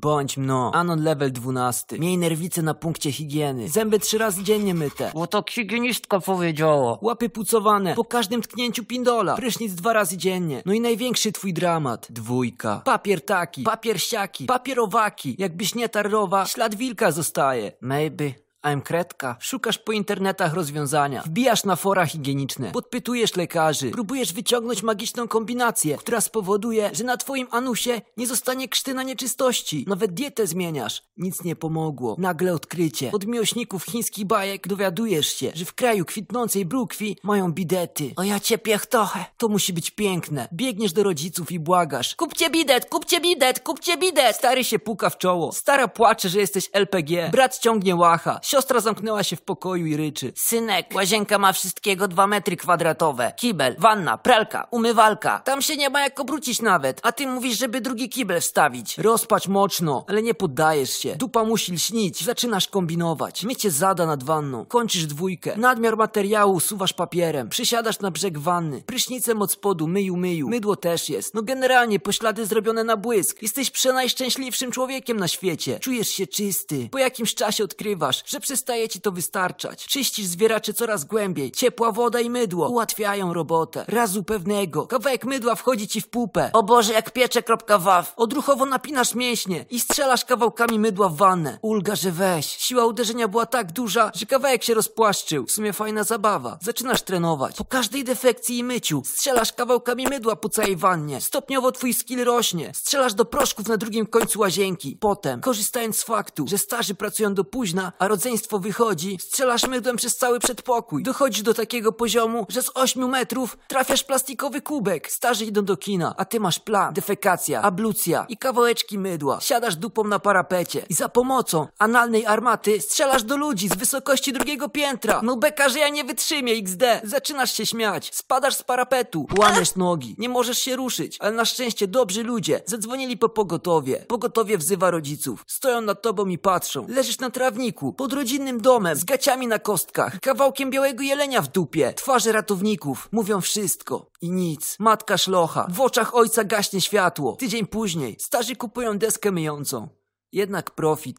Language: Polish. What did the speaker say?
Bądź mno. Anon level 12. Miej nerwice na punkcie higieny. Zęby trzy razy dziennie myte. Bo to higienistka powiedziała. Łapy pucowane. Po każdym tknięciu pindola. Prysznic dwa razy dziennie. No i największy twój dramat. Dwójka. Papier taki. Papier siaki. Papierowaki. Jakbyś nie tarrowa, ślad wilka zostaje. Maybe. I'm kredka. Szukasz po internetach rozwiązania. Wbijasz na fora higieniczne. Podpytujesz lekarzy. Próbujesz wyciągnąć magiczną kombinację, która spowoduje, że na twoim anusie nie zostanie krztyna nieczystości. Nawet dietę zmieniasz. Nic nie pomogło. Nagle odkrycie. Od miłośników chińskich bajek dowiadujesz się, że w kraju kwitnącej brukwi mają bidety. O ja cię. To musi być piękne. Biegniesz do rodziców i błagasz. Kupcie bidet, kupcie bidet, kupcie bidet. Stary się puka w czoło. Stara płacze, że jesteś LPG. Brat ciągnie łacha. Siostra zamknęła się w pokoju i ryczy. Synek, łazienka ma wszystkiego dwa metry kwadratowe. Kibel, wanna, pralka, umywalka. Tam się nie ma jak obrócić nawet. A ty mówisz, żeby drugi kibel wstawić. Rozpacz mocno, ale nie poddajesz się. Dupa musi lśnić. Zaczynasz kombinować. Mycie zada nad wanną. Kończysz dwójkę. Nadmiar materiału usuwasz papierem. Przysiadasz na brzeg wanny. Prysznicem od spodu, myju, myju. Mydło też jest. No generalnie poślady zrobione na błysk. Jesteś przenajszczęśliwszym człowiekiem na świecie. Czujesz się czysty. Po jakimś czasie odkrywasz, że przestaje ci to wystarczać. Czyścisz zwieraczy coraz głębiej. Ciepła woda i mydło ułatwiają robotę. Razu pewnego. Kawałek mydła wchodzi ci w pupę. O Boże, jak piecze kropka waw. Odruchowo napinasz mięśnie i strzelasz kawałkami mydła w wannę. Ulga, że weź. Siła uderzenia była tak duża, że kawałek się rozpłaszczył. W sumie fajna zabawa. Zaczynasz trenować. Po każdej defekcji i myciu strzelasz kawałkami mydła po całej wannie. Stopniowo twój skill rośnie. Strzelasz do proszków na drugim końcu łazienki. Potem, korzystając z faktu, że starzy pracują do późna, a wychodzi, strzelasz mydłem przez cały przedpokój. Dochodzisz do takiego poziomu, że z 8 metrów trafiasz plastikowy kubek. Starzy idą do kina, a ty masz plan, defekacja, ablucja i kawałeczki mydła. Siadasz dupą na parapecie i za pomocą analnej armaty strzelasz do ludzi z wysokości drugiego piętra. No beka, że ja nie wytrzymię XD. Zaczynasz się śmiać, spadasz z parapetu, łamiesz nogi, nie możesz się ruszyć, ale na szczęście dobrzy ludzie zadzwonili po pogotowie. Pogotowie wzywa rodziców. Stoją nad tobą i patrzą. Leżysz na trawniku, pod rodzinnym domem, z gaciami na kostkach, kawałkiem białego jelenia w dupie. Twarze ratowników mówią wszystko i nic. Matka szlocha, w oczach ojca gaśnie światło. Tydzień później starzy kupują deskę myjącą. Jednak profit.